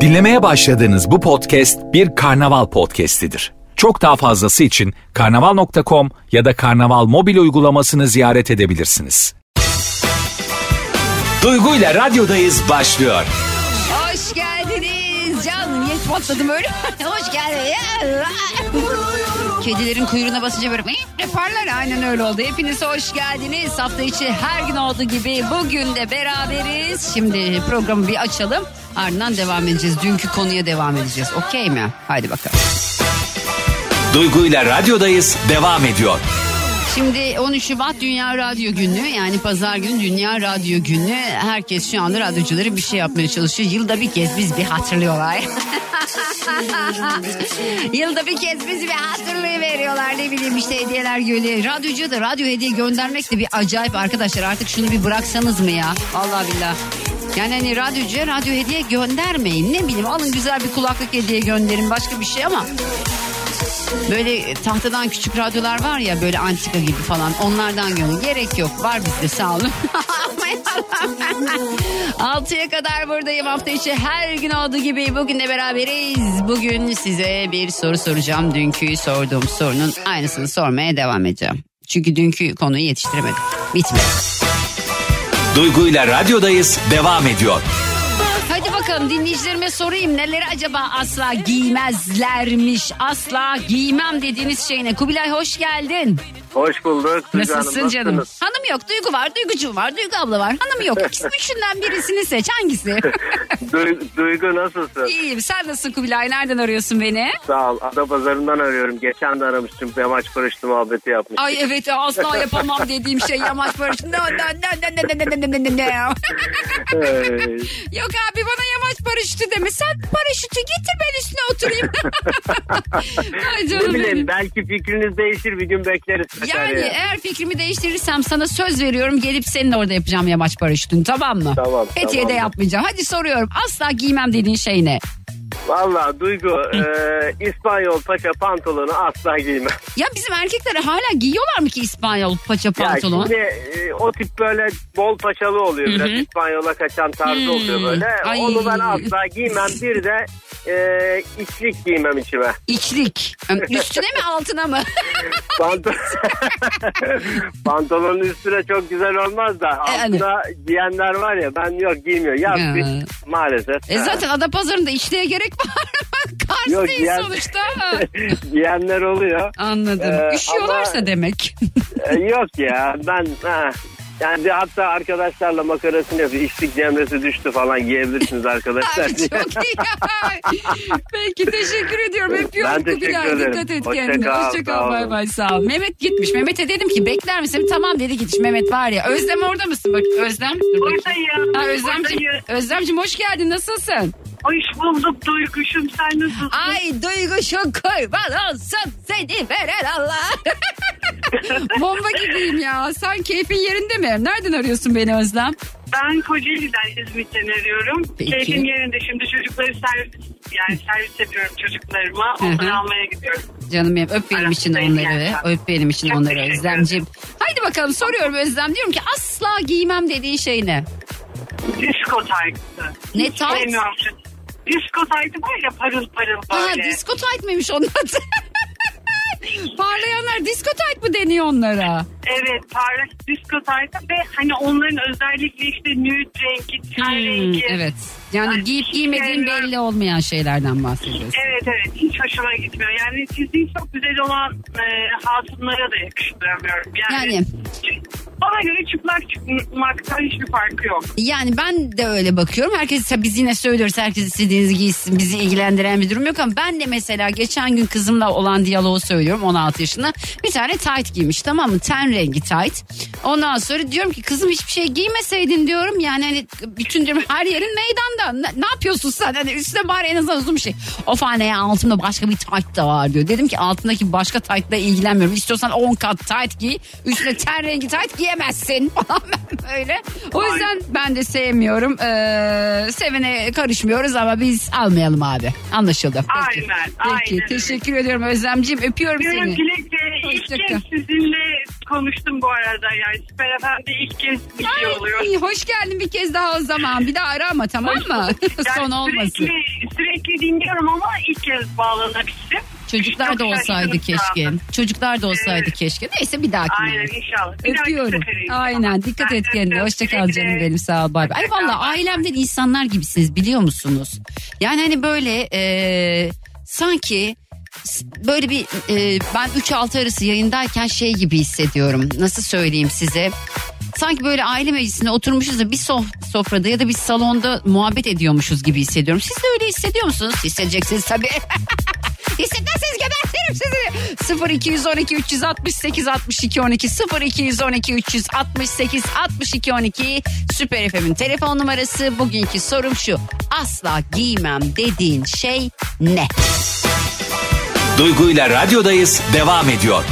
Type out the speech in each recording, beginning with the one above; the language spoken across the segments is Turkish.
Dinlemeye başladığınız bu podcast bir karnaval podcastidir. Çok daha fazlası için karnaval.com ya da karnaval mobil uygulamasını ziyaret edebilirsiniz. Duygu ile radyodayız başlıyor. Hoş geldiniz canım. Niye patladım öyle? Hoş geldin. Kedilerin kuyruğuna basınca böyle yaparlar. Aynen öyle oldu. Hepiniz hoş geldiniz. Hafta içi her gün olduğu gibi bugün de beraberiz. Şimdi programı bir açalım. Ardından devam edeceğiz. Dünkü konuya devam edeceğiz. Okey mi? Haydi bakalım. Duygu ile radyodayız devam ediyor. Şimdi 13 Şubat Dünya Radyo Günü yani pazar günü Dünya Radyo Günü. Herkes şu anda radyocuları bir şey yapmaya çalışıyor. Yılda bir kez biz bir hatırlıyorlar. Yılda bir kez bizi bir hatırlayı veriyorlar. Ne bileyim işte hediyeler göle. Radyocuya da radyo hediye göndermek de bir acayip arkadaşlar. Artık şunu bir bıraksanız mı ya? Allah billah. Yani hani radyocuya radyo hediye göndermeyin. Ne bileyim alın güzel bir kulaklık hediye gönderin başka bir şey ama Böyle tahtadan küçük radyolar var ya böyle antika gibi falan onlardan gönül gerek yok var bizde sağ olun. 6'ya kadar buradayım hafta içi her gün olduğu gibi bugün de beraberiz. Bugün size bir soru soracağım. Dünkü sorduğum sorunun aynısını sormaya devam edeceğim. Çünkü dünkü konuyu yetiştiremedim. Bitmedi. Duygu ile radyodayız devam ediyor. Bakalım dinleyicilerime sorayım neleri acaba asla giymezlermiş. Asla giymem dediğiniz şey ne? Kubilay hoş geldin. Hoş bulduk. Duygu Hanım, Nasılsın canım? nasılsınız? Hanım yok, Duygu var, Duygucuğum var, Duygu abla var. Hanım yok. İkisi üçünden birisini seç. Hangisi? Duy- Duygu nasılsın? İyiyim. Sen nasılsın Kubilay? Nereden arıyorsun beni? Sağ ol. Adapazarı'ndan arıyorum. Geçen de aramıştım. Yamaç barıştı muhabbeti yapmıştık. Ay evet asla yapamam dediğim şey yamaç barış. No, no, no, no, no, no, no, no, no. Ee, Yok abi bana yamaç paraşütü deme. Sen paraşütü getir ben üstüne oturayım. Ay ne canım bileyim benim. belki fikriniz değişir bir gün bekleriz. Yani Sakarya'ya. eğer fikrimi değiştirirsem sana söz veriyorum gelip senin orada yapacağım yamaç paraşütünü tamam mı? Tamam, Fethiye'de tamam. yapmayacağım. Hadi soruyorum asla giymem dediğin şey ne? Valla Duygu e, İspanyol paça pantolonu asla giymem. Ya bizim erkekler hala giyiyorlar mı ki İspanyol paça pantolon? Ya şimdi e, o tip böyle bol paçalı oluyor. Biraz İspanyola kaçan tarzı Hmm. oluyor böyle. Ay. Onu ben asla giymem. Bir de e, içlik giymem içime. İçlik. Üstüne mi altına mı? Pantolon... Pantolonun üstüne çok güzel olmaz da Yani. altına giyenler var ya ben yok giymiyor. Ya. bir maalesef. e zaten Adapazarı'nda içliğe gerek var mı? Yok, Kars'tayız giyen- sonuçta. giyenler oluyor. Anladım. Ee, Üşüyorlarsa ama- demek. Ee, yok ya ben ha, yani hatta arkadaşlarla makarasını yapıyor. İçlik cemresi düştü falan giyebilirsiniz arkadaşlar. Ay çok iyi. Peki teşekkür ediyorum. Öpüyorum Ben teşekkür Kubilay. ederim. Dikkat et Hoşça kendine. kal, Hoşça kal. Bay bay sağ ol. Mehmet gitmiş. Mehmet'e dedim ki bekler misin? Tamam dedi gitmiş. Mehmet var ya. Özlem orada mısın? Bak Özlem. Buradayım. Ha, Özlemciğim. Özlemciğim hoş geldin. Nasılsın? Hoş bulduk Duyguş'um sen nasılsın? Ay Duygu şu kurban olsun seni veren Allah. Bomba gibiyim ya. Sen keyfin yerinde mi? Nereden arıyorsun beni Özlem? Ben Kocaeli'den İzmit'ten arıyorum. Peki. Keyfim yerinde şimdi çocukları servis yani servis yapıyorum çocuklarıma. Onları almaya gidiyorum. Canım benim öp benim için onları. yani. Öp benim için Çok onları Özlemciğim. Haydi bakalım soruyorum Özlem. Diyorum ki asla giymem dediğin şey ne? Disko taytı. Ne sevmiyorum şu- Disko taytı var ya parıl parıl böyle. disco tight mıymış onun adı? Parlayanlar disco tight mı deniyor onlara? Evet parlak disko taytı ve hani onların özellikle işte nude rengi, ten Hmm, rengi. evet. Yani Ay, giyip giymediğin sevmiyorum. belli olmayan şeylerden bahsediyorsun. Evet evet hiç hoşuma gitmiyor. Yani fiziği çok güzel olan e, hatunlara da yakıştıramıyorum. Yani, Yani. Bana göre çıplak çıkmaktan hiçbir farkı yok. Yani ben de öyle bakıyorum. Herkes biz yine söylüyoruz. Herkes istediğinizi giysin. Bizi ilgilendiren bir durum yok ama ben de mesela geçen gün kızımla olan diyaloğu söylüyorum 16 yaşında. Bir tane tight giymiş tamam mı? Ten rengi tight. Ondan sonra diyorum ki kızım hiçbir şey giymeseydin diyorum. Yani hani bütün diyorum her yerin meydanda. Ne, ne yapıyorsun sen? Hani üstüne bari en azından uzun bir şey. Of anne ya başka bir tight da var diyor. Dedim ki altındaki başka tight'la ilgilenmiyorum. İstiyorsan 10 kat tight giy. Üstüne ten rengi tight giyemezsin falan böyle. O yüzden ben de sevmiyorum. Ee, sevene karışmıyoruz ama biz almayalım abi. Anlaşıldı. Peki. Aynen, Peki aynen. teşekkür ediyorum Özlemciğim. Öpüyorum Benim seni. Dilek'le ilk Hoşça kez sizinle konuştum bu arada yani. Süper Efendi ilk kez bir şey oluyor. Hoş geldin bir kez daha o zaman. Bir daha ara ama tamam mı? Yani Son olmasın. Sürekli, sürekli dinliyorum ama ilk kez bağlanabildim. Çocuklar Çok da olsaydı keşke. anda. Çocuklar da olsaydı Evet. keşke. Neyse bir dahaki. Aynen inşallah. Öpüyorum. Aynen dikkat Ben et kendine. öpüyorum. Hoşça kal canım benim sağ ol bay bay. Ay valla ailemden insanlar gibisiniz biliyor musunuz? Yani hani böyle e, sanki böyle bir e, ben 3-6 arası yayındayken şey gibi hissediyorum. Nasıl söyleyeyim size? Sanki böyle aile meclisinde oturmuşuz da bir sof- sofrada ya da bir salonda muhabbet ediyormuşuz gibi hissediyorum. Siz de öyle hissediyor musunuz? Hissedeceksiniz tabii. Hissetmezseniz gebertirim sizi. 0212 368 62 12 0212 368 62 12 Süper FM'in telefon numarası. Bugünkü sorum şu. Asla giymem dediğin şey ne? Duygu ile radyodayız devam ediyor.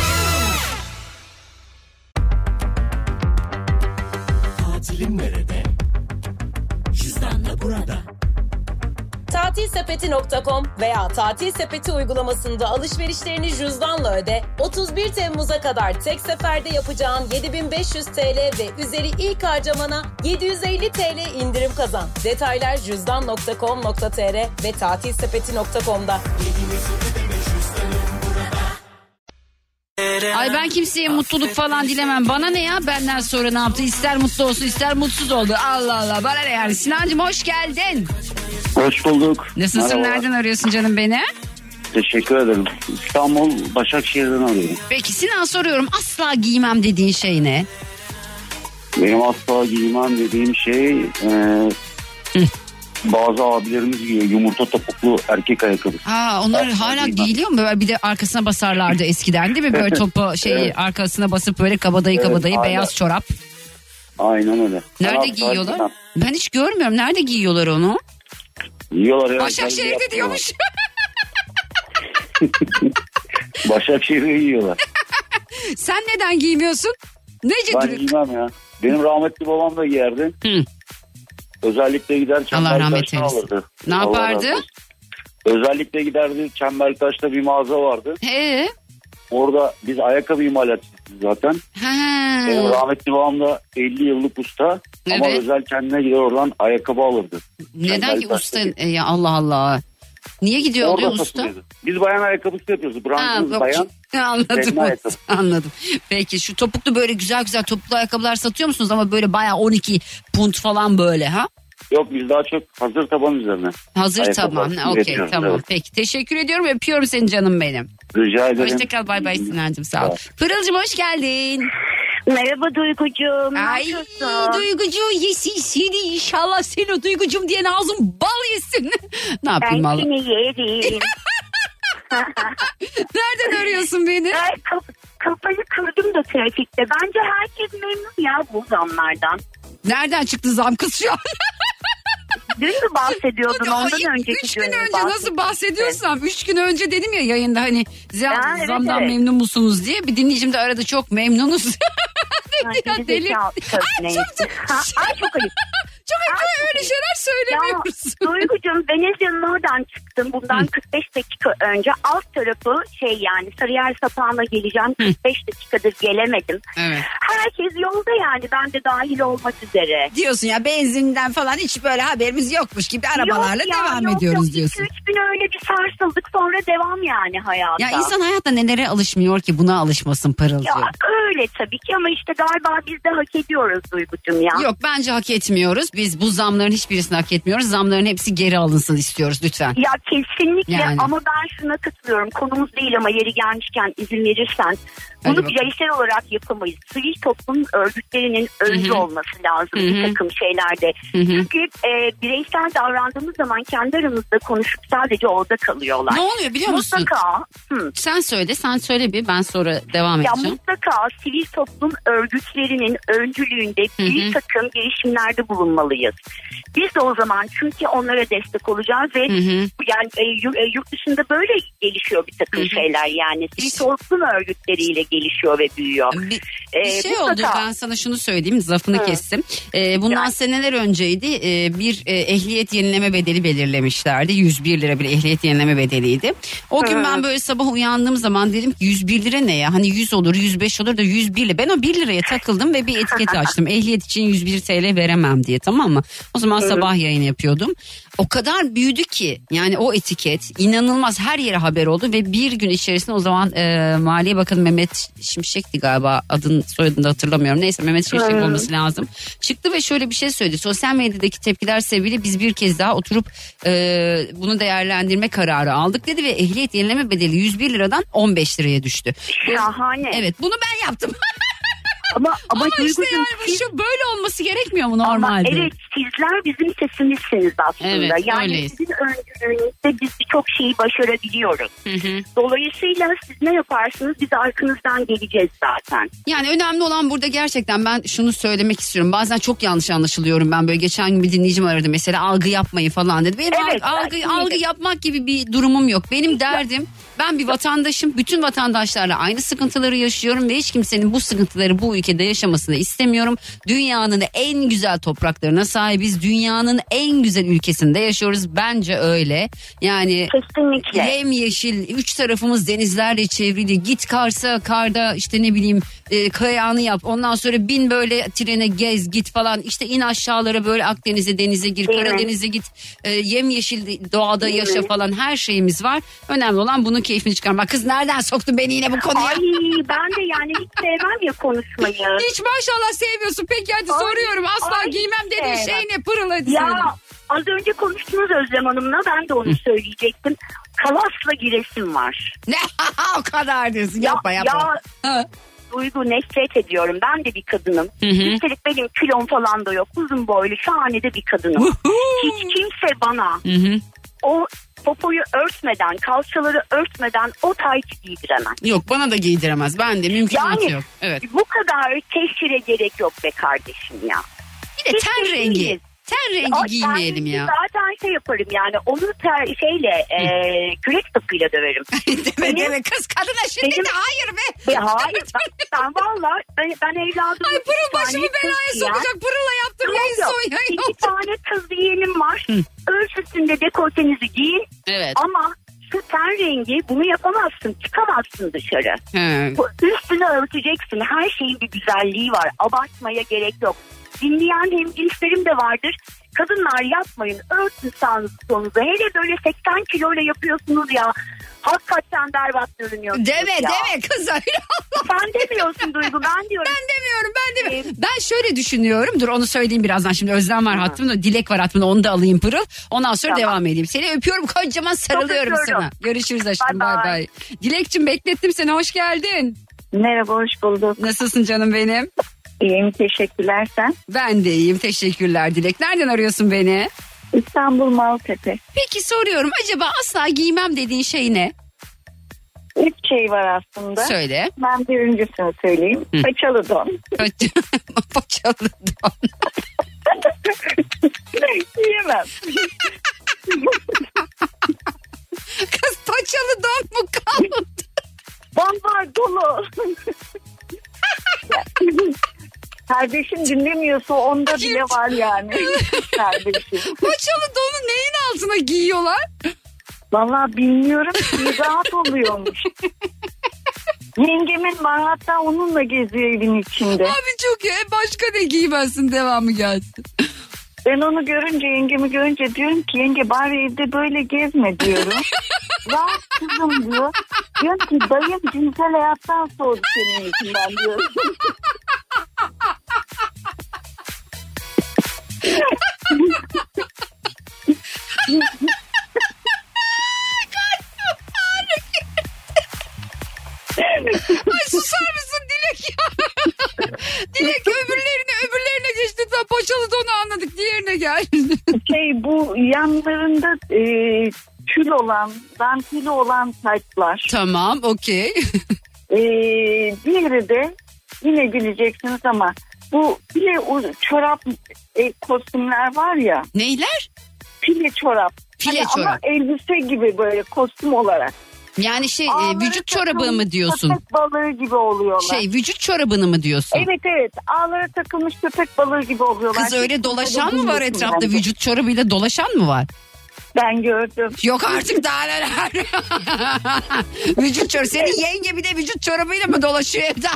Tatilsepeti.com veya Tatil Sepeti uygulamasında alışverişlerini cüzdanla öde. 31 Temmuz'a kadar tek seferde yapacağın 7500 TL ve üzeri ilk harcamana 750 TL indirim kazan. Detaylar cüzdan.com.tr ve tatilsepeti.com'da. Ay ben kimseye mutluluk falan dilemem. Bana ne ya benden sonra ne yaptı? İster mutlu olsun ister mutsuz oldu. Allah Allah bana ne yani. Sinancım hoş geldin. Hoş bulduk. Nasılsın Merhabalar. nereden arıyorsun canım beni? Teşekkür ederim. İstanbul Başakşehir'den arıyorum. Peki Sinan soruyorum asla giymem dediğin şey ne? Benim asla giymem dediğim şey e, bazı abilerimiz giyiyor yumurta topuklu erkek ayakkabı. Ha onlar Asla hala giymem. giyiliyor mu? Böyle bir de arkasına basarlardı eskiden değil mi? Böyle topu şey Evet. arkasına basıp böyle kabadayı Evet, kabadayı hala. beyaz çorap. Aynen öyle. Ben Nerede asla giyiyorlar? Ben hiç görmüyorum. Nerede giyiyorlar onu? Giyiyorlar ya. Başakşehir'de diyormuş. Başakşehir'de giyiyorlar. Sen neden giymiyorsun? Nece Ben giymem ya. Benim rahmetli babam da giyerdi. Hı. Özellikle gider Allah Çembertaş'tan rahmet eylesin. alırdı. Ne Allah yapardı? olsun. Özellikle giderdi Çembertaş'ta bir mağaza vardı. He. Orada biz ayakkabı zaten. Ha. Benim rahmetli babam da 50 yıllık usta ama Evet. özel kendine gider oradan ayakkabı alırdı. Neden ki usta e, ya Allah Allah. Niye gidiyor Orada oluyor usta? satılıyordu. Biz bayan ayakkabısı yapıyoruz. Branşımız bayan. anladım. Anladım. Peki şu topuklu böyle güzel güzel topuklu ayakkabılar satıyor musunuz ama böyle bayağı 12 punt falan böyle ha? Yok biz daha çok hazır taban üzerine. Hazır tamam. Okey tamam. evet. Peki teşekkür ediyorum. Öpüyorum seni canım benim. Rica ederim. Hoşçakal bay bay Sinancığım sağ ol. Pırıl'cığım hoş geldin. Merhaba Duygucuğum. Ay Duygucu yesin seni inşallah seni o Duygucum diye ağzım bal yesin. ne yapayım Ben valla? seni yerim. Nereden arıyorsun beni? Ay, kaf- kafayı kırdım da trafikte. Bence herkes memnun ya bu zamlardan. Nereden çıktı zam kız şu an? Dün mü bahsediyordun ondan önceki Üç gün önce bahsediyordun? nasıl bahsediyorsam üç gün önce dedim ya yayında hani zam, Ya, evet, zamdan evet. memnun musunuz diye bir dinleyicim de aradı çok memnunuz. Ay, ya deli. Ay, çok, Ha, Ay çok ayıp. Çok çok öyle şeyler Ya söylemiyorsun. Duygucuğum Venezya'nın oradan çıktım. Bundan 45 dakika önce alt tarafı şey yani Sarıyer sapağına geleceğim. 45 dakikadır gelemedim. Evet. Herkes yolda yani ben de dahil olmak üzere. Diyorsun ya benzinden falan hiç böyle haberimiz yokmuş gibi arabalarla Yok ya, devam yok, ediyoruz yok. diyorsun. 2-3 gün öyle bir sarsıldık sonra devam yani hayata. Ya insan hayatta nelere alışmıyor ki buna alışmasın Ya Pırılcığım. öyle tabii ki ama işte galiba biz de hak ediyoruz Duygucuğum ya. Yok bence hak etmiyoruz. Biz bu zamların hiçbirisini hak etmiyoruz. Zamların hepsi geri alınsın istiyoruz lütfen. Ya kesinlikle Yani. ama ben şuna katılıyorum. Konumuz değil ama yeri gelmişken izin verirsen bunu bireysel olarak yapamayız. Sivil toplum örgütlerinin öncü Hı hı. olması lazım Hı bir takım şeylerde. Hı hı. Çünkü e, bireysel davrandığımız zaman kendi aramızda konuşup sadece orada kalıyorlar. Ne oluyor biliyor musun? Mutlaka. Hı. Sen söyle sen söyle bir ben sonra devam Ya edeceğim. mutlaka sivil toplum örgütlerinin öncülüğünde bir takım girişimlerde bulunmalıyız. Biz de o zaman çünkü onlara destek olacağız ve Hı hı. yani e, e, yurt dışında böyle gelişiyor bir takım Hı hı. şeyler yani sivil toplum örgütleriyle gelişiyor ve büyüyor. Bir, Ee, bir şey mutlaka. oldu ben sana şunu söyleyeyim lafını Hı. kestim. Ee, bundan Yani. seneler önceydi Ee, bir e, ehliyet yenileme bedeli belirlemişlerdi. 101 lira bir ehliyet yenileme bedeliydi. O gün Hı. ben böyle sabah uyandığım zaman dedim ki 101 lira ne ya? Hani 100 olur 105 olur da 101 lira. Ben o 1 liraya takıldım ve bir etiket açtım. Ehliyet için 101 TL veremem diye tamam mı? O zaman sabah yayın yapıyordum. O kadar büyüdü ki yani o etiket inanılmaz her yere haber oldu ve bir gün içerisinde o zaman e, Maliye Bakanı Mehmet Şimşek'ti galiba adın soyadını da hatırlamıyorum. Neyse Mehmet Şimşek Hı. olması lazım. Çıktı ve şöyle bir şey söyledi. Sosyal medyadaki tepkiler sebebiyle biz bir kez daha oturup e, bunu değerlendirme kararı aldık dedi ve ehliyet yenileme bedeli 101 liradan 15 liraya düştü. Şahane. Evet bunu ben yaptım. Ama, ama, Ama işte yani siz- şu böyle olması gerekmiyor mu ama normalde? evet sizler bizim sesimizsiniz aslında. Evet, yani öyleyiz. sizin öncülüğünüzde biz birçok şeyi başarabiliyoruz. Hı hı. Dolayısıyla siz ne yaparsınız biz arkanızdan geleceğiz zaten. Yani önemli olan burada gerçekten ben şunu söylemek istiyorum. Bazen çok yanlış anlaşılıyorum ben böyle geçen gün bir dinleyicim aradı mesela algı yapmayın falan dedi. Benim Evet, algı, algı, algı yapmak gibi bir durumum yok. Benim derdim ben bir vatandaşım. Bütün vatandaşlarla aynı sıkıntıları yaşıyorum ve hiç kimsenin bu sıkıntıları bu ülkede yaşamasını istemiyorum. Dünyanın en güzel topraklarına sahibiz. Dünyanın en güzel ülkesinde yaşıyoruz. Bence öyle. Yani Kesinlikle. Yemyeşil üç tarafımız denizlerle çevrili git Kars'a karda işte ne bileyim e, kayağını yap. Ondan sonra bin böyle trene gez git falan. İşte in aşağılara böyle Akdeniz'e denize gir Değil mi? Karadeniz'e git. E, yemyeşil doğada Değil yaşa mi? falan. Her şeyimiz var. Önemli olan bunun keyfini çıkarmak. Kız nereden soktun beni yine bu konuya? Ay ben de yani hiç sevmem ya konuşmayı. hiç maşallah sevmiyorsun. Peki hadi Ay, soruyorum. Asla ay, giymem dediğin şey ne? Pırıl hadi Ya söyle. az önce konuştunuz Özlem Hanım'la. Ben de onu söyleyecektim. Kalas'la giresim var. ne? O kadar diyorsun. Ya- yapma yapma. ya-. Duygu nefret ediyorum. Ben de bir kadınım. Hı hı. Üstelik benim kilom falan da yok. Uzun boylu şahane de bir kadınım. Hiç kimse bana Hı hı. o popoyu örtmeden, kalçaları örtmeden o tayt giydiremez. Yok bana da giydiremez ben de mümkünatı Yani yok evet. bu kadar teşhire gerek yok be kardeşim ya. Bir de Biz ten rengi. miyiz? Ten rengi Ay, giymeyelim ya. Zaten şey yaparım yani onu ter, şeyle e, kürek sapıyla döverim. deme Benim- deme kız kadına şimdi benim- de hayır be. Ve hayır ben, ben valla ben, ben evladım. Ay pırıl başımı belaya sokacak pırıla yaptım yayın Yok, son yayın İki tane kız yeğenim var. Ölçüsünde dekoltenizi giyin Evet. ama şu ten rengi bunu yapamazsın. Çıkamazsın dışarı. Bu Üstünü örteceksin. Her şeyin bir güzelliği var. Abartmaya gerek yok. Dinleyen hem cinslerim de vardır. Kadınlar yapmayın. Örtün sağınızı. Hele böyle 80 kiloyla yapıyorsunuz ya. Hakikaten berbat görünüyorsunuz Deme ya. deme kız öyle Sen demiyorsun Duygu ben diyorum. Ben demiyorum ben demiyorum. Ee, Ben şöyle düşünüyorum. Dur onu söyleyeyim birazdan. Şimdi Özlem var hattımda. Dilek var hattımda. Onu da alayım pırıl. Ondan sonra Tamam. devam edeyim. Seni öpüyorum kocaman sarılıyorum sana. Görüşürüz aşkım. Bye Bay bye. bay. Dilekçim beklettim seni. Hoş geldin. Merhaba hoş bulduk. Nasılsın canım benim? İyiyim teşekkürler sen. Ben de iyiyim. Teşekkürler Dilek. Nereden arıyorsun beni? İstanbul Maltepe. Peki soruyorum. Acaba asla giymem dediğin şey ne? Üç şey var aslında. Söyle. Ben birincisini söyleyeyim. Hı. Paçalı don. Paçalı don. Yiyemem. Kardeşim dinlemiyorsa onda bile var yani. Kardeşim. Paçalı donu neyin altına giyiyorlar? Valla bilmiyorum ki rahat oluyormuş. Yengemin var hatta onunla geziyor evin içinde. Abi çok iyi. Başka ne giymezsin devamı gelsin. Ben onu görünce yengemi görünce diyorum ki yenge bari evde böyle gezme diyorum. Rahat kızım diyor. Diyorum ki dayım cinsel hayattan soğudu senin yüzünden diyorum. Yanlarında e, tül olan, dantili olan taytlar. tamam okey. E, diğeri de yine güleceksiniz ama bu pile u- çorap e, kostümler var ya. Neyler? Pile çorap. Pile Hani çorap. Ama elbise gibi böyle kostüm olarak. Yani şey e, Ağları vücut çorabı mı diyorsun? Köpek balığı gibi oluyorlar. Şey vücut çorabını mı diyorsun? Evet evet ağlara takılmış köpek balığı gibi oluyorlar. Kız öyle dolaşan mı var etrafta? bence. Vücut çorabıyla dolaşan mı var? Ben gördüm. Yok artık daha neler. vücut çorabı. Senin yenge bir de vücut çorabıyla mı dolaşıyor evde?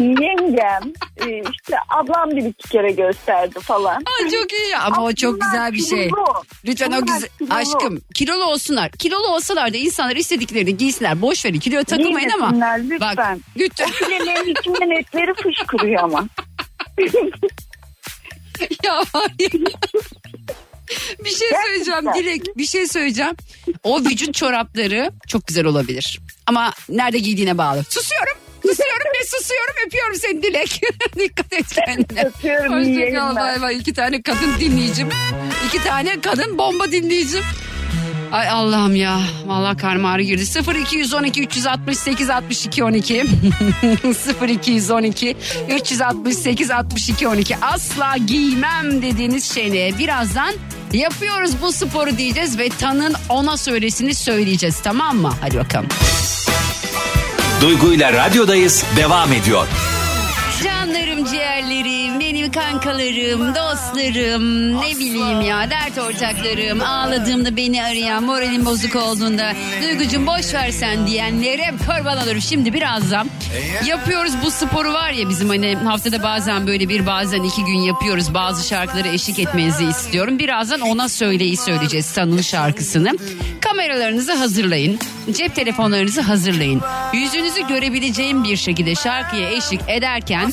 Yengem e, işte ablam bir iki kere gösterdi falan. Aa, çok iyi. Ama o çok güzel bir şey. kilolu. Lütfen o Bunlar güzel. kilolu. Aşkım kilolu olsunlar. Kilolu olsalar da insanlar istediklerini giysinler. Boş verin. Kiloya takılmayın ama. Lütfen. Bak lütfen. Filelerin içinden etleri fışkırıyor ama. ya ya. Bir şey söyleyeceğim. Dilek. Bir şey söyleyeceğim. O vücut çorapları çok güzel olabilir. Ama nerede giydiğine bağlı. Susuyorum. Susuyorum ve susuyorum. Öpüyorum seni Dilek. Dikkat et kendine. Öpüyorum, Hoşçakal. Bay bay. İki tane kadın dinleyicim. İki tane kadın bomba dinleyicim. Ay Allah'ım ya. Vallahi karnım ağrı girdi. 0212 368 62 12. 0212 368 62 12. Asla giymem dediğiniz şeyle birazdan yapıyoruz bu sporu diyeceğiz ve Tan'ın ona söylesini söyleyeceğiz tamam mı? Hadi bakalım. Duygu ile radyodayız devam ediyor. Canlarım ciğerlerim, benim kankalarım, dostlarım, ne bileyim ya dert ortaklarım, ağladığımda beni arayan, moralim bozuk olduğunda Duygucum boş versen diyenlere kurban olurum. Şimdi birazdan yapıyoruz bu sporu var ya bizim hani haftada bazen böyle bir bazen iki gün yapıyoruz. Bazı şarkıları eşlik etmenizi istiyorum. Birazdan ona söyleyi söyleyeceğiz San'ın şarkısını. Kameralarınızı hazırlayın. Cep telefonlarınızı hazırlayın. Yüzünüzü görebileceğim bir şekilde şarkıya eşlik ederken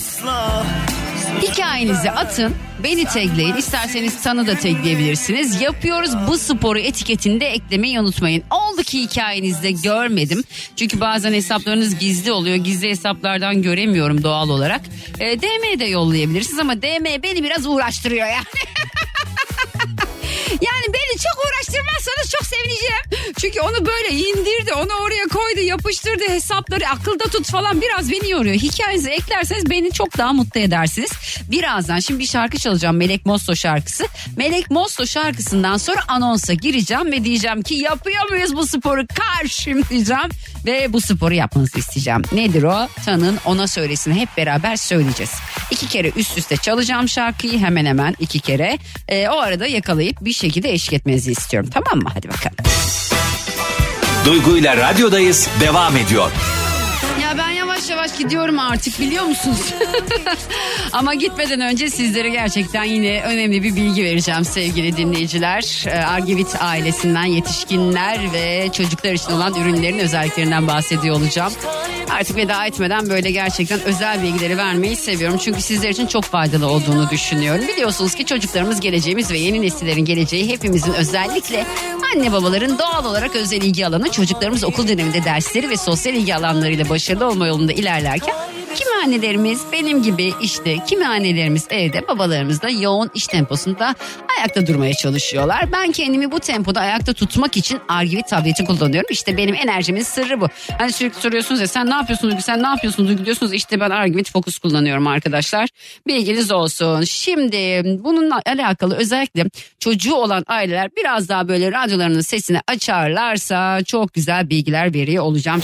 hikayenizi atın. Beni tagleyin. İsterseniz San'ı da tagleyebilirsiniz. Yapıyoruz bu sporu etiketinde eklemeyi unutmayın. Oldu ki hikayenizde görmedim. Çünkü bazen hesaplarınız gizli oluyor. Gizli hesaplardan göremiyorum doğal olarak. E, DM'ye de yollayabilirsiniz ama DM beni biraz uğraştırıyor yani. Yani beni çok uğraştırmazsanız Çünkü onu böyle indirdi, onu oraya koydu, yapıştırdı, hesapları akılda tut falan biraz beni yoruyor. Hikayenizi eklerseniz beni çok daha mutlu edersiniz. Birazdan şimdi bir şarkı çalacağım Melek Mosto şarkısı. Melek Mosto şarkısından sonra anonsa gireceğim ve diyeceğim ki yapıyor muyuz bu sporu karşım diyeceğim. Ve bu sporu yapmanızı isteyeceğim. Nedir o? Tanın ona söylesin hep beraber söyleyeceğiz. İki kere üst üste çalacağım şarkıyı hemen hemen iki kere. Ee, o arada yakalayıp bir şekilde eşlik etmenizi istiyorum. Tamam mı? Hadi bakalım. Duygu ile radyodayız devam ediyor. Ya ben yavaş yavaş gidiyorum artık biliyor musunuz? Ama gitmeden önce sizlere gerçekten yine önemli bir bilgi vereceğim sevgili dinleyiciler. Ee, Argivit ailesinden yetişkinler ve çocuklar için olan ürünlerin özelliklerinden bahsediyor olacağım. Artık veda etmeden böyle gerçekten özel bilgileri vermeyi seviyorum. Çünkü sizler için çok faydalı olduğunu düşünüyorum. Biliyorsunuz ki çocuklarımız geleceğimiz ve yeni nesillerin geleceği hepimizin özellikle anne babaların doğal olarak özel ilgi alanı çocuklarımız okul döneminde dersleri ve sosyal ilgi alanlarıyla başarılı olma yolunda ilerlerken kimi annelerimiz benim gibi işte kimi annelerimiz evde babalarımız da yoğun iş temposunda ayakta durmaya çalışıyorlar. Ben kendimi bu tempoda ayakta tutmak için Argivit tableti kullanıyorum. İşte benim enerjimin sırrı bu. Hani sürekli soruyorsunuz ya sen ne yapıyorsun Duygu sen ne yapıyorsun Duygu diyorsunuz işte ben Argivit Focus kullanıyorum arkadaşlar. Bilginiz olsun. Şimdi bununla alakalı özellikle çocuğu olan aileler biraz daha böyle radyolarının sesini açarlarsa çok güzel bilgiler veriyor olacağım.